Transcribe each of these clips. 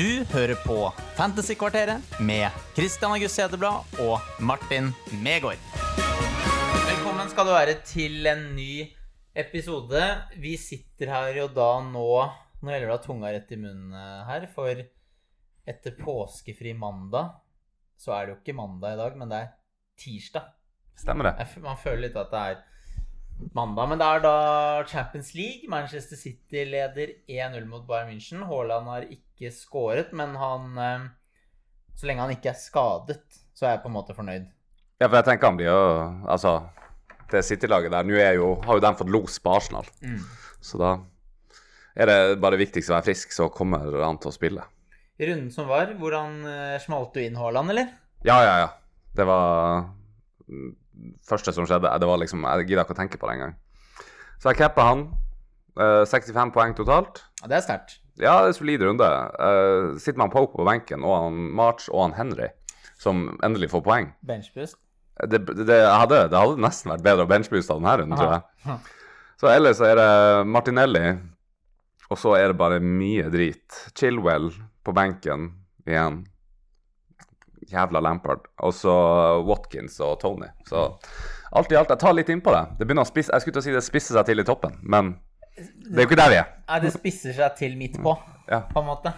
Du hører på Fantasykvarteret med Christian August Hedeblad og Martin Megård. Velkommen skal du være til en ny episode. Vi sitter her jo da nå Nå gjelder det å ha tunga rett i munnen eh, her, for etter påskefri mandag så er det jo ikke mandag i dag, men det er tirsdag. Stemmer det. Man føler litt at det er mandag. Men det er da Champions League. Manchester City leder 1-0 mot Bayern München. Haaland har ikke skåret, men han eh, Så lenge han ikke er skadet, så er jeg på en måte fornøyd. Ja, for jeg tenker han blir jo Altså, det City-laget der Nå er jo, har jo de fått los på Arsenal, Mm. så da er det bare viktigst å være frisk, så kommer han til å spille. I runden som var, hvordan eh, smalt du inn Haaland, eller? Ja, ja, ja. Det var første som skjedde. Det var liksom Jeg gidder ikke å tenke på det engang. Så jeg cappa han. Eh, 65 poeng totalt. Ja, det er sterkt. Ja, det er solid runde. Uh, sitter man Pope på benken, og han March og han Henry, som endelig får poeng Benchboost. det, det, det, hadde, det hadde nesten vært bedre å benchbooste denne runden, tror jeg. Så ellers er det Martinelli, og så er det bare mye drit. Chilwell på benken igjen. Jævla Lampard. Og så Watkins og Tony. Så alt i alt, jeg tar litt innpå det. Det begynner å spisse, Jeg skulle til å si det spisser seg til i toppen, men det er jo ikke der vi er. Nei, det spisser seg til midt på, Ja. på en måte.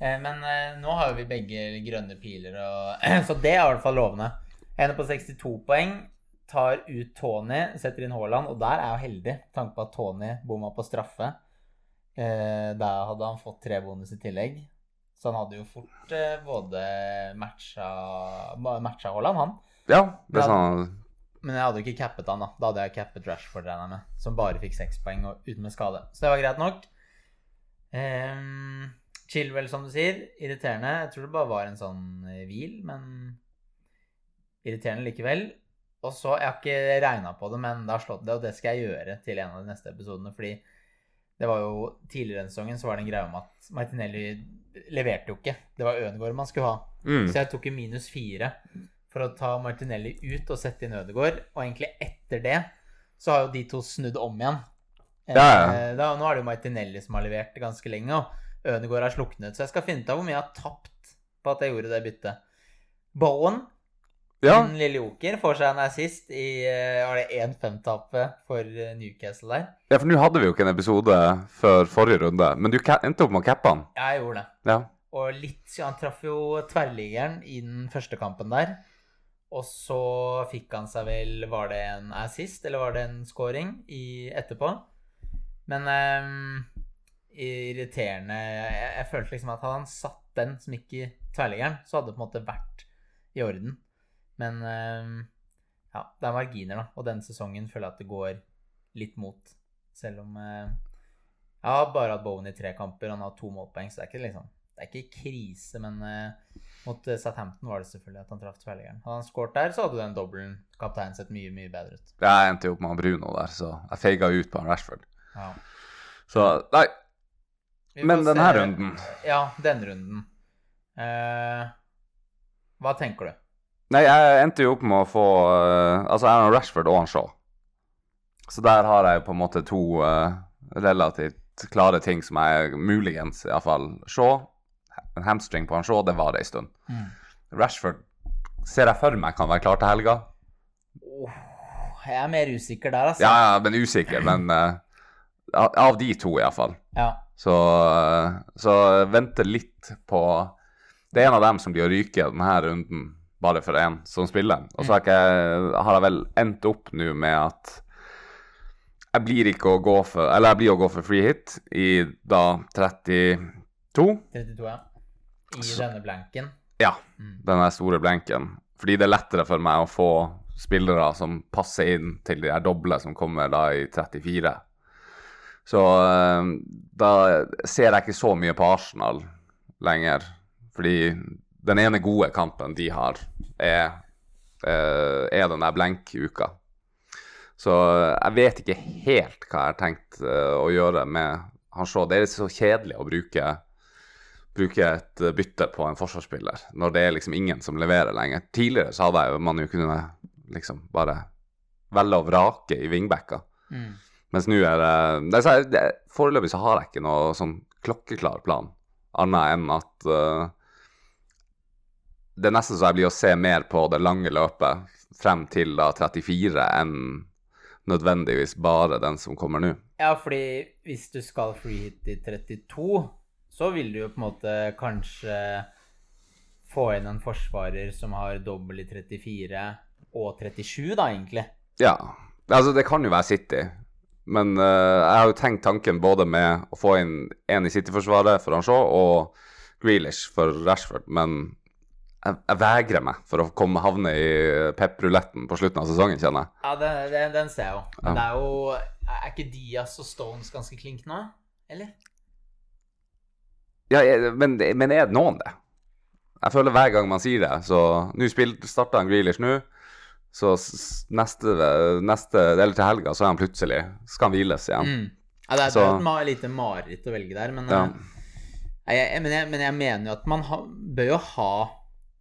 Eh, Men eh, nå har jo vi begge grønne piler, og, så det er i hvert fall lovende. Ender på 62 poeng, tar ut Tony, setter inn Haaland, og der er jo heldig. Tanke på at Tony bomma på straffe. Eh, Der hadde han fått tre bonus i tillegg. Så han hadde jo fort eh, både matcha, matcha Haaland, han. Ja, det sa han. Men jeg hadde jo ikke cappet han, da. Da hadde jeg cappet Rashford, regner jeg med. Som bare fikk seks poeng og uten med skade. Så det var greit nok. Um, Chilwell, som du sier. Irriterende. Jeg tror det bare var en sånn eh, hvil, men irriterende likevel. Og så, Jeg har ikke regna på det, men det har slått det, og det skal jeg gjøre til en av de neste episodene. Fordi det var jo tidligere i sesongen så var det en greie om at Martinelli leverte jo ikke. Det var Ødegaard man skulle ha. mm. Så jeg tok jo minus fire for å ta Martinelli ut og sette inn Ødegaard. Og egentlig etter det så har jo de to snudd om igjen. Eh, Ja, ja. Da, nå er det jo Martinelli som har levert ganske lenge, og Ødegaard har sluknet. Så jeg skal finne ut av hvor mye jeg har tapt på at jeg gjorde det byttet. Bowen, Ja, min lille joker, får seg en assist i eh, Var det 1-5-tapet for eh, Newcastle der? ja, for nå hadde vi jo ikke en episode før forrige runde, men du endte opp med å cappe han. Ja, Jeg gjorde det. Ja. Og litt, Han traff jo tverrliggeren i den første kampen der. Og så fikk han seg vel Var det en assist, eller var det en scoring i, etterpå? Men um, irriterende jeg, jeg følte liksom at hadde han satt den som gikk i tverrliggeren, så hadde det på en måte vært i orden. Men ehm, ja, det er marginer, da. Og denne sesongen føler jeg at det går litt mot. Selv om eh, jeg har bare hatt Bowen i tre kamper, han har to målpoeng, så det er ikke liksom Det er ikke krise, men eh, mot eh, Southampton var det selvfølgelig at han traff tverrliggeren. Hadde han skåret der, så hadde den dobbelen kapteinen sett mye, mye bedre ut. Jeg endte jo opp med Bruno der, så jeg feiga ut på Rashford. Ja. Så nei, men denne se. runden Ja, denne runden. Eh, hva tenker du? Nei, jeg endte jo opp med å få uh, Altså, jeg har Rashford og Shaw. Så der har jeg på en måte to uh, relativt klare ting som jeg muligens iallfall Shaw. En hamstring på han Shaw, det var det en stund. Rashford ser jeg for meg kan være klar til helga. Åh, jeg er mer usikker der, altså. Ja, ja, men usikker. Men uh, av de to, iallfall. Ja. Så, så vente litt på Det er en av dem som blir å ryke denne runden, bare for én som spiller. Og så har, jeg- har jeg vel endt opp nå med at jeg blir ikke å gå for Eller jeg blir å gå for free hit i da 32. 32, ja. I Så- denne blanken. Ja, Mm. Denne store blenken. Fordi det er lettere for meg å få spillere som passer inn til de her doble som kommer da i 34. Så eh, da ser jeg ikke så mye på Arsenal lenger. Fordi den ene gode kampen de har, er, eh, er den der blenk-uka. Så eh, jeg vet ikke helt hva jeg har tenkt eh, å gjøre med han Shaw. Det er så kjedelig å bruke bruke et bytte på en forsvarsspiller når det er liksom ingen som leverer lenger. Tidligere så hadde jeg jo man jo kunnet liksom bare velge og vrake i wingbacker. Mm. Mens nå er det, det, Foreløpig så har jeg ikke noe sånn klokkeklar plan. annet enn at eh, det er nesten så jeg blir å se mer på det lange løpet frem til da 34 enn nødvendigvis bare den som kommer nå. Ja, fordi hvis du skal freehit i 32, så vil du jo på en måte kanskje få inn en forsvarer som har dobbel i 34 og 37, da, egentlig. Ja. Altså, det kan jo være City. Men uh, jeg har jo tenkt tanken både med å få inn en i City-forsvaret for Anjou og Grealish for Rashford, men jeg, jeg vegrer meg for å komme havne i pep-ruletten på slutten av sesongen, kjenner jeg. Ja, den, den, den ser jeg jo. Men Ja. det er jo Er ikke Diaz og Stones ganske klink nå? Eller? Ja, men, men er det noen det? Jeg føler hver gang man sier det, så Nå starta han Grealish nå. Så neste, neste Eller til helga så er han plutselig Skal han hviles igjen. Mm. Ja, det er, det Så- et lite mareritt å velge der, men, Ja. eh, jeg, jeg, men, jeg, men jeg mener jo at man ha, bør jo ha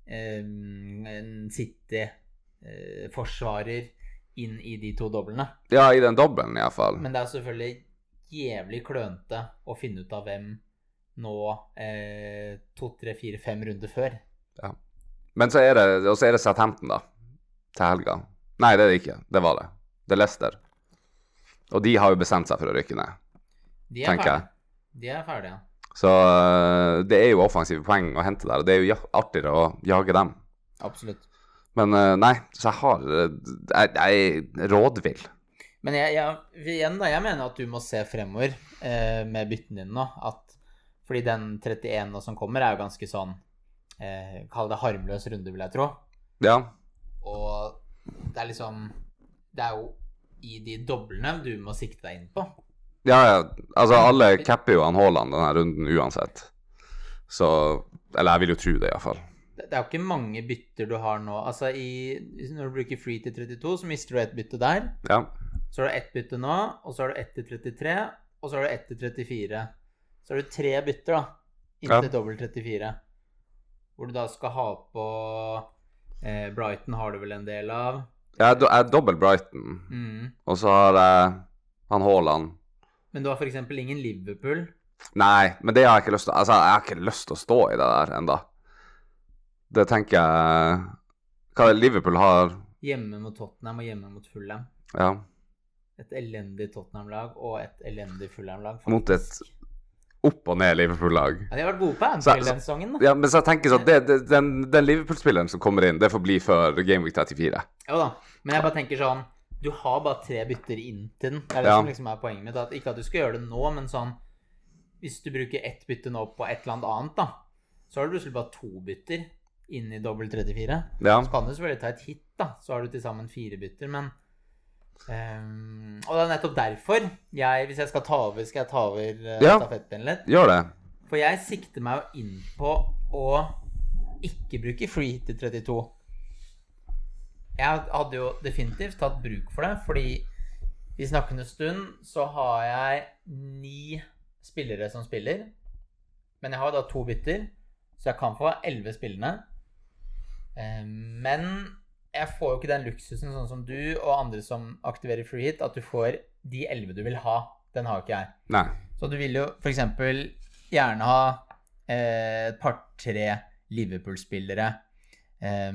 en City-forsvarer inn i de to doblene. ja, i den dobbelen iallfall. Men det er selvfølgelig jævlig klønete å finne ut av hvem nå eh, to, tre, fire, fem runder før. Ja. Men så er det, og så er det Southampton, da. Til helga. Nei, det er det ikke. Det var det. Det er Leicester. Og de har jo bestemt seg for å rykke ned. Er Tenker jeg. De er ferdige. Så øh, det er jo offensive poeng å hente der, og det er jo artigere å jage dem. Absolutt. Men øh, nei, så jeg har øh, Jeg, jeg er rådvill. Men jeg, jeg, igjen da, jeg mener at du må se fremover eh, med byttene dine nå. At, fordi den 31 som kommer, er jo ganske sånn eh, Kall det harmløs runde, vil jeg tro. Ja. Og det er liksom Det er jo i de doblene du må sikte deg inn på. Ja, ja. Altså, alle capper jo han Haaland denne runden uansett. Så Eller jeg vil jo tro det, iallfall. Det det er jo ikke mange bytter du har nå. Altså i, Når du bruker free til 32, så mister du ett bytte der. Ja. Så har du ett bytte nå, og så har du ett til 33, og så har du ett til 34. Så har du tre bytter, da, inntil Ja. dobbelt 34. Hvor du da skal ha på eh, Brighton har du vel en del av. Jeg er, do- jeg er dobbel Brighton, Mm. og så har jeg han Haaland. Men du har f.eks. ingen Liverpool. Nei, men det har jeg ikke lyst til. Altså, jeg har ikke lyst til å stå i det der enda. Det tenker jeg Hva er det Liverpool har Hjemme mot Tottenham og hjemme mot Fulham. Ja. Et elendig Tottenham-lag og et elendig Fulham-lag. Mot et opp og ned Liverpool-lag. Ja, De har vært gode på Anfield den sesongen. Ja, men så jeg tenker sånn det, det, Den, den Liverpool-spilleren som kommer inn, det får bli før Gameweek 34. Jo da. Men jeg bare tenker sånn Du har bare tre bytter inn til den. Det er det Ja. som liksom er poenget mitt. At, ikke at du skal gjøre det nå, men sånn Hvis du bruker ett bytte nå på et eller annet annet, da, så har du plutselig bare to bytter inn i dobbel 34. Ja. Så kan du selvfølgelig ta et hit, da. Så har du til sammen fire bytter, men um, Og det er nettopp derfor jeg, hvis jeg skal ta over, skal jeg ta over uh, Ja. stafettpinnen litt. Gjør det. For jeg sikter meg jo inn på å ikke bruke free hit til 32. Jeg hadde jo definitivt tatt bruk for det, fordi i snakkende stund så har jeg ni spillere som spiller. Men jeg har da to bytter, så jeg kan få elleve spillende. Eh, Men jeg får jo ikke den luksusen sånn som du og andre som aktiverer free hit, at du får de elleve du vil ha. Den har jo ikke jeg. Nei. Så du vil jo f.eks. gjerne ha eh, et par-tre Liverpool-spillere eh,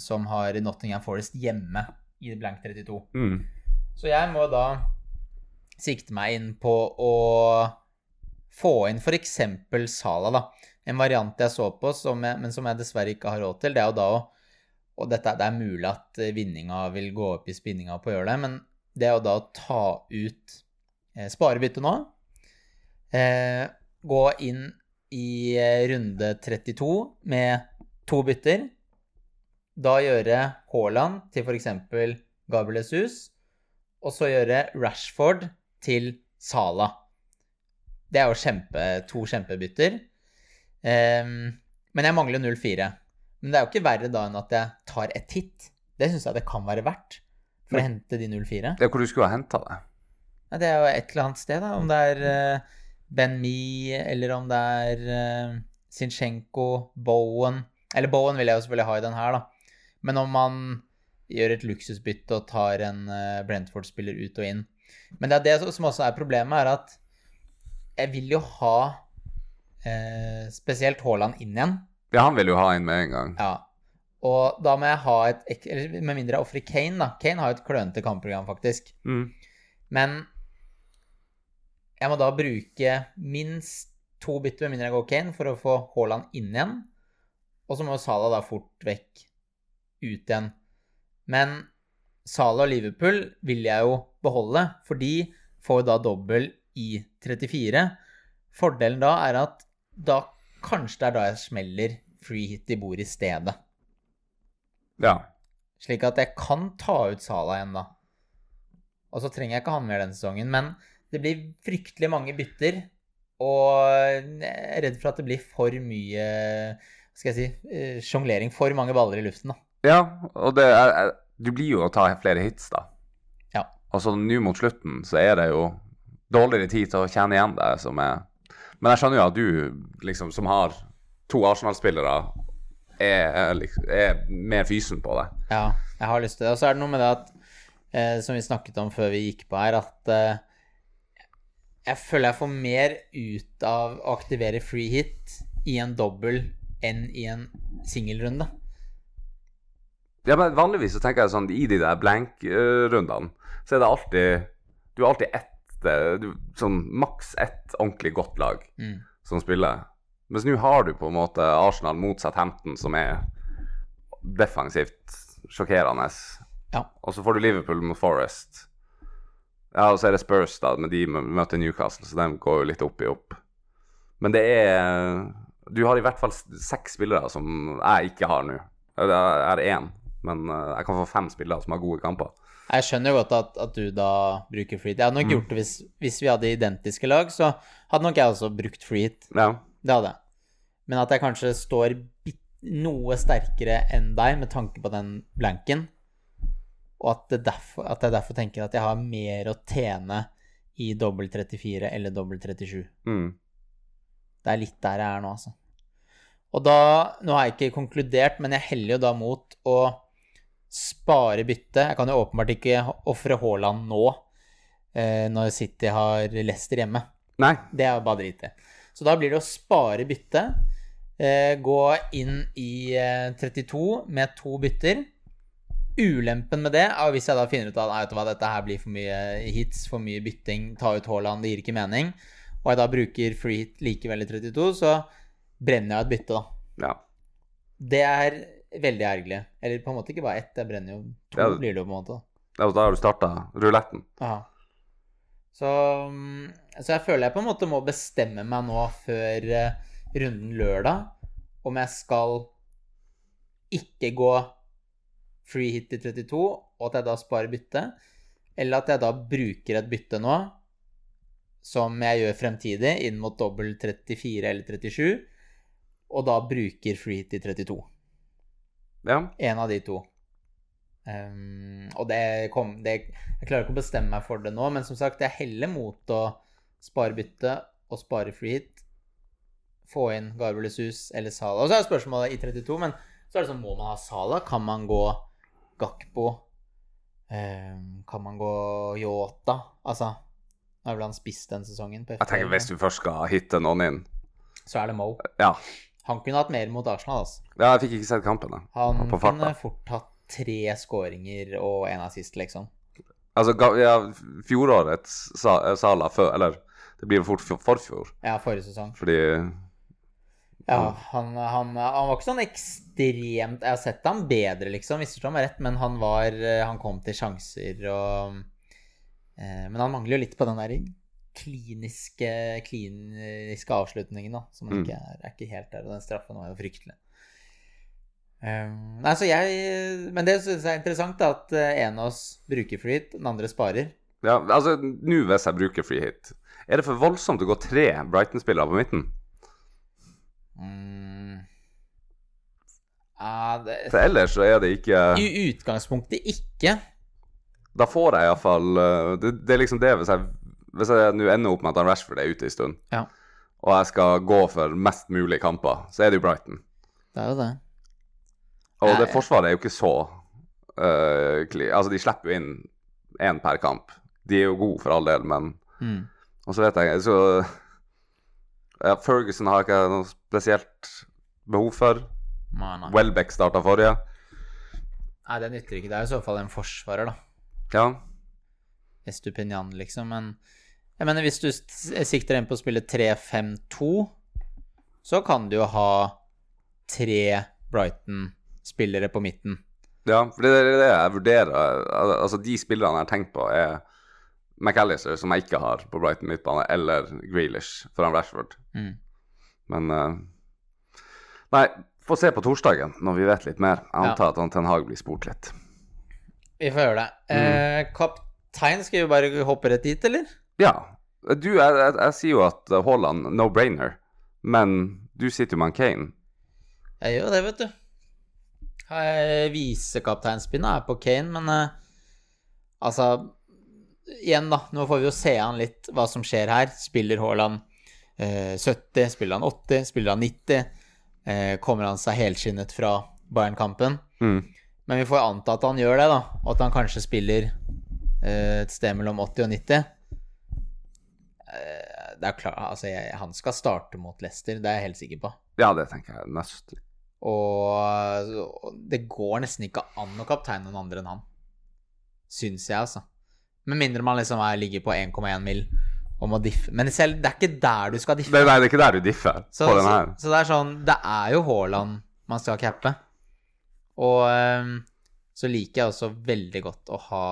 som har Nottingham Forest hjemme i blank 32. Mm. Så jeg må da sikte meg inn på å få inn f.eks. Sala, da. En variant jeg så på, som jeg, men som jeg dessverre ikke har råd til, det er jo da å Og dette, det er mulig at vinninga vil gå opp i spinninga på å gjøre det, men det er jo da å ta ut eh, sparebyttet nå. Eh, gå inn i eh, runde 32 med to bytter. Da gjøre Haaland til f.eks. Gabriel Jesus, og så gjøre Rashford til Sala. Det er jo kjempe, to kjempebytter. Um, men jeg mangler 0-4. Men det er jo ikke verre da enn at jeg tar et hit. Det syns jeg det kan være verdt for å hente de 0-4. Det er hvor du skulle ha henta det. Ja, det er jo et eller annet sted, da. Om det er uh, Ben Mi, eller om det er uh, Sinchenko, Bowen Eller Bowen vil jeg jo selvfølgelig ha i den her, da. Men om man gjør et luksusbytte og tar en eh, Brentford-spiller ut og inn Men det er det som også er problemet, er at jeg vil jo ha eh, spesielt Haaland inn igjen. Ja, han vil jo ha inn med en gang. Ja. Og da må jeg ha et eller Med mindre jeg ofrer Kane, da. Kane har jo et klønete kampprogram, faktisk. Mm. Men jeg må da bruke minst to bytter med mindre jeg går Kane, for å få Haaland inn igjen. Og så må Salah da fort vekk ut igjen. Men Salah og Liverpool vil jeg jo beholde, for de får jo da dobbel i 34. Fordelen da er at da kanskje det er da jeg smeller free hit i bord i stedet. Ja. Slik at jeg kan ta ut Salah igjen, da. Og så trenger jeg ikke han mer denne sesongen. Men det blir fryktelig mange bytter. Og jeg er redd for at det blir for mye skal jeg si eh, sjonglering. For mange baller i luften, da. Ja, og det er, Du blir jo å ta flere hits, da. Ja. Og så nå mot slutten så er det jo dårligere tid til å tjene igjen det som er Men jeg skjønner jo at du, liksom, som har to Arsenal-spillere, er, er, er mer fysen på det. Ja, jeg har lyst til det. Og så er det noe med det at, eh, som vi snakket om før vi gikk på her, at eh, jeg føler jeg får mer ut av å aktivere free hit i en dobbel enn i en singelrunde. Ja, men Vanligvis så tenker jeg sånn i de der blank-rundene, så er det alltid Du har alltid ett eh, du, Sånn maks ett ordentlig godt lag Mm. som spiller. Mens nå har du på en måte Arsenal mot Southampton, som er defensivt sjokkerende. Ja. Og så får du Liverpool mot Forest. Ja, og så er det Spurs, da, men de møter Newcastle, så de går jo litt opp i opp. Men det er Du har i hvert fall seks spillere som jeg ikke har nå. Jeg har én, men eh, jeg kan få fem spillere som har gode kamper. Jeg skjønner jo godt at, at du da bruker free hit. Jeg hadde nok gjort det hvis, hvis vi hadde identiske lag, så hadde nok jeg også brukt free hit. Ja. Det hadde jeg. Men at jeg kanskje står noe sterkere enn deg med tanke på den blanken, og at, det derfor, at jeg derfor tenker at jeg har mer å tjene i dobbel 34 eller dobbel 37. Mm. Det er litt der jeg er nå, altså. Og da Nå har jeg ikke konkludert, men jeg heller jo da mot å spare bytte. Jeg kan jo åpenbart ikke ofre Haaland nå, eh, når City har Leicester hjemme. Nei. Det er bare drit i. Så da blir det å spare bytte. Eh, gå inn i eh, 32 med to bytter. Ulempen med det er hvis jeg da finner ut at hva, dette her blir for mye hits, for mye bytting, ta ut Haaland, det gir ikke mening, og jeg da bruker free hit likevel i 32, så brenner jeg et bytte, da. Ja. Det er veldig ergerlig. Eller på en måte ikke bare ett, det brenner jo to, Ja. blir det jo på en måte. Ja, Da har du starta ruletten. Aha. Så, mm, så jeg føler jeg på en måte må bestemme meg nå før eh, runden lørdag om jeg skal ikke gå free hit i 32, og at jeg da sparer bytte, eller at jeg da bruker et bytte nå, som jeg gjør fremtidig, inn mot dobbel 34 eller 37, og da bruker free hit i 32. Ja. En av de to. Um, og det kom det, Jeg klarer ikke å bestemme meg for det nå, men som sagt, jeg heller mot å spare bytte og spare free hit. Få inn Gabriel Sus eller Sala. Og så er spørsmålet i 32, men så er det sånn Må man ha Sala? Kan man gå Gakpo? Um, kan man gå Yota? Altså Nå er vel han spist den sesongen. Jeg tenker hvis du først skal hitte noen inn Så er det Mo. Ja. Han kunne hatt mer mot Arsenal, altså. ja jeg fikk ikke sett kampen. da. Han På farta. kunne fort hatt tre skåringer og en assist, liksom. Altså, ja, fjorårets sa, eh, Sala før Eller det blir fort forfjor, Ja, forrige sesong. fordi Ja, han, han, han var ikke sånn ekstremt Jeg har sett ham bedre, liksom, misforstå meg rett, men han var Han kom til sjanser og eh, Men han mangler jo litt på den der kliniske, kliniske avslutningen, da, som Mm. ikke er, er ikke helt der. Og den straffen var jo fryktelig. Um, nei, så jeg Men det syns jeg er interessant, da, at eh, en av oss bruker free hit, den andre sparer. Ja, altså, nå hvis jeg bruker free hit, er det for voldsomt å gå tre Brighton-spillere på midten? Mm. Ja, det, For ellers så er det ikke I utgangspunktet ikke. Da får jeg iallfall det, det er liksom det hvis jeg Hvis jeg nå ender opp med at han Rashford er ute en stund, Ja. og jeg skal gå for mest mulig kamper, så er det jo Brighton. Det er jo det. Og Nei. det forsvaret er jo ikke så uh, kli- Altså, de slipper jo inn én per kamp. De er jo gode for all del, men Mm. Og så vet jeg så Ja, Ferguson har ikke noe spesielt behov for. Welbeck starta forrige. nei, det nytter ikke. Det er i så fall en forsvarer, da. Ja. Estupinian, liksom. Men jeg mener, hvis du sikter inn på å spille 3-5-2, så kan du jo ha tre Brighton-spillere på midten. ja, for det er det jeg vurderer. Altså, de spillerne jeg har tenkt på, er McAllister, som jeg ikke har på Brighton midtbane, eller Grealish foran Rashford. Mm. Men uh, Nei, få se på torsdagen, når vi vet litt mer. Jeg Ja. antar at han Ten Hag blir spurt litt. Vi får gjøre det. Mm. Eh, kaptein, skal vi bare hoppe rett dit, eller? Ja. Du, jeg, jeg, jeg sier jo at eh, Haaland no-brainer, men du sitter jo med Kane. Jeg gjør det, vet du. Eh, Visekapteinspinnet er på Kane, men uh, altså Igjen, da. Nå får vi jo se an litt hva som skjer her. Spiller Haaland uh, 70? Spiller han 80? Spiller han 90? Uh, kommer han seg helskinnet fra Bayern-kampen? Mm. Men vi får anta at han gjør det, da. Og at han kanskje spiller et sted mellom 80 og 90. Det er klart, altså jeg, Han skal starte mot Leicester, det er jeg helt sikker på. Ja, det tenker jeg nesten. Og og det går nesten ikke an å kapteine noen andre enn han. Syns jeg, altså. Med mindre man liksom er, ligger på 1,1 mil og må diffe. Men selv, det er ikke der du skal diffe. Det, nei, det er ikke der du differ Så, på så, den her. så det er sånn Det er jo Haaland man skal cappe. Og ehm, så liker jeg også veldig godt å ha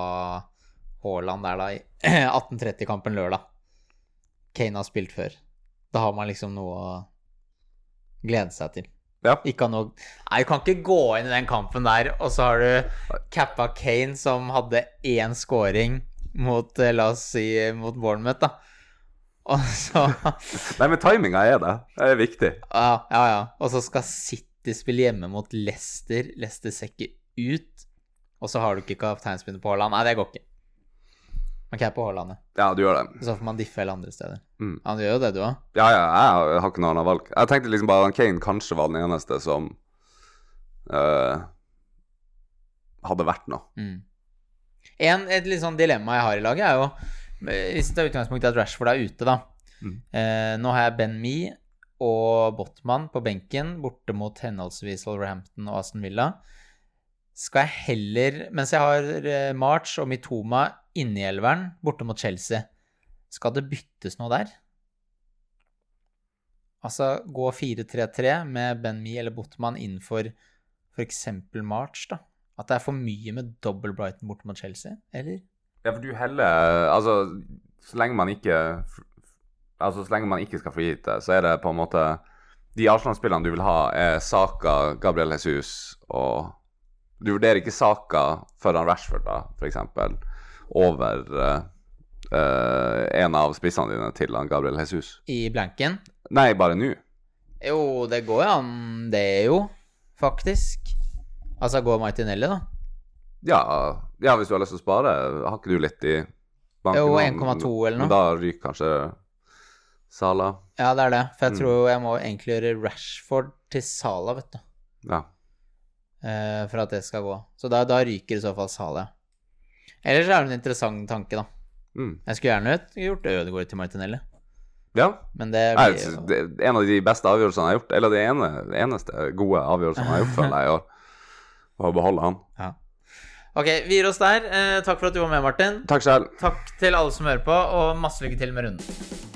Haaland der da i 1830-kampen lørdag. Kane har spilt før. Da har man liksom noe å glede seg til. Ja. Ikke noe Nei, du kan ikke gå inn i den kampen der, og så har du cappa Kane, som hadde én scoring mot, eh, la oss si, mot Bournemouth, da. Og så Nei, men timinga er det. Det er viktig. Ja, ja, ja. Og så skal City spille hjemme mot Leicester. Leicester ser ikke ut. Og så har du ikke kapteinspinnet på Haaland. Nei, det går ikke. Man capper Haaland, ja. Ja, du gjør det. Så får man diffe hele andre steder. Mm. Ja, du gjør jo det, du òg. Ja, ja, jeg har ikke noe annet valg. Jeg tenkte liksom bare at Kane kanskje var den eneste som uh, hadde vært noe. Mm. En, et litt sånn dilemma jeg har i laget, er jo eh, Hvis det er utgangspunkt i at Rashford er ute, da. Mm. Eh, nå har jeg Ben Me og Botman på benken borte mot henholdsvis Wolverhampton og Aston Villa. Skal jeg heller, mens jeg har March og Mitoma inne i elveren borte mot Chelsea, skal det byttes noe der? Altså gå 4-3-3 med Ben Mee eller Botman innenfor f.eks. March, da? At det er for mye med dobbel Brighton borte mot Chelsea, eller? Ja, for du heller Altså, så lenge man ikke Altså, så lenge man ikke skal det, så er det på en måte De Arsenal-spillene du vil ha, er Saka, Gabriel Jesus og Du vurderer ikke Saka foran Rashford, da, f.eks., over eh, eh, en av spissene dine til han Gabriel Jesus? I blanken? Nei, bare nå. Jo, det går jo an, det jo, faktisk. Altså gå Martinelli, da. Ja, ja, hvis du har lyst til å spare, har ikke du litt i banken? Jo, 1,2 eller noe. Men da ryker kanskje Sala. Ja, det er det. For jeg Mm. tror jeg må egentlig gjøre Rashford til Sala, vet du. Ja. Eh, for at det skal gå. Så da, da ryker i så fall Sala. Ellers er det en interessant tanke, da. Mm. Jeg skulle gjerne gjort Ødegaard til Martinelli, ja. men det blir jo det er en av de beste avgjørelsene jeg har gjort, eller det ene, eneste gode avgjørelsene jeg har gjort, føler jeg, i år. Å beholde han. ja. Ok, vi gir oss der. Eh, takk for at du var med, Martin. Takk selv. Takk til alle som hører på, og masse lykke til med runden.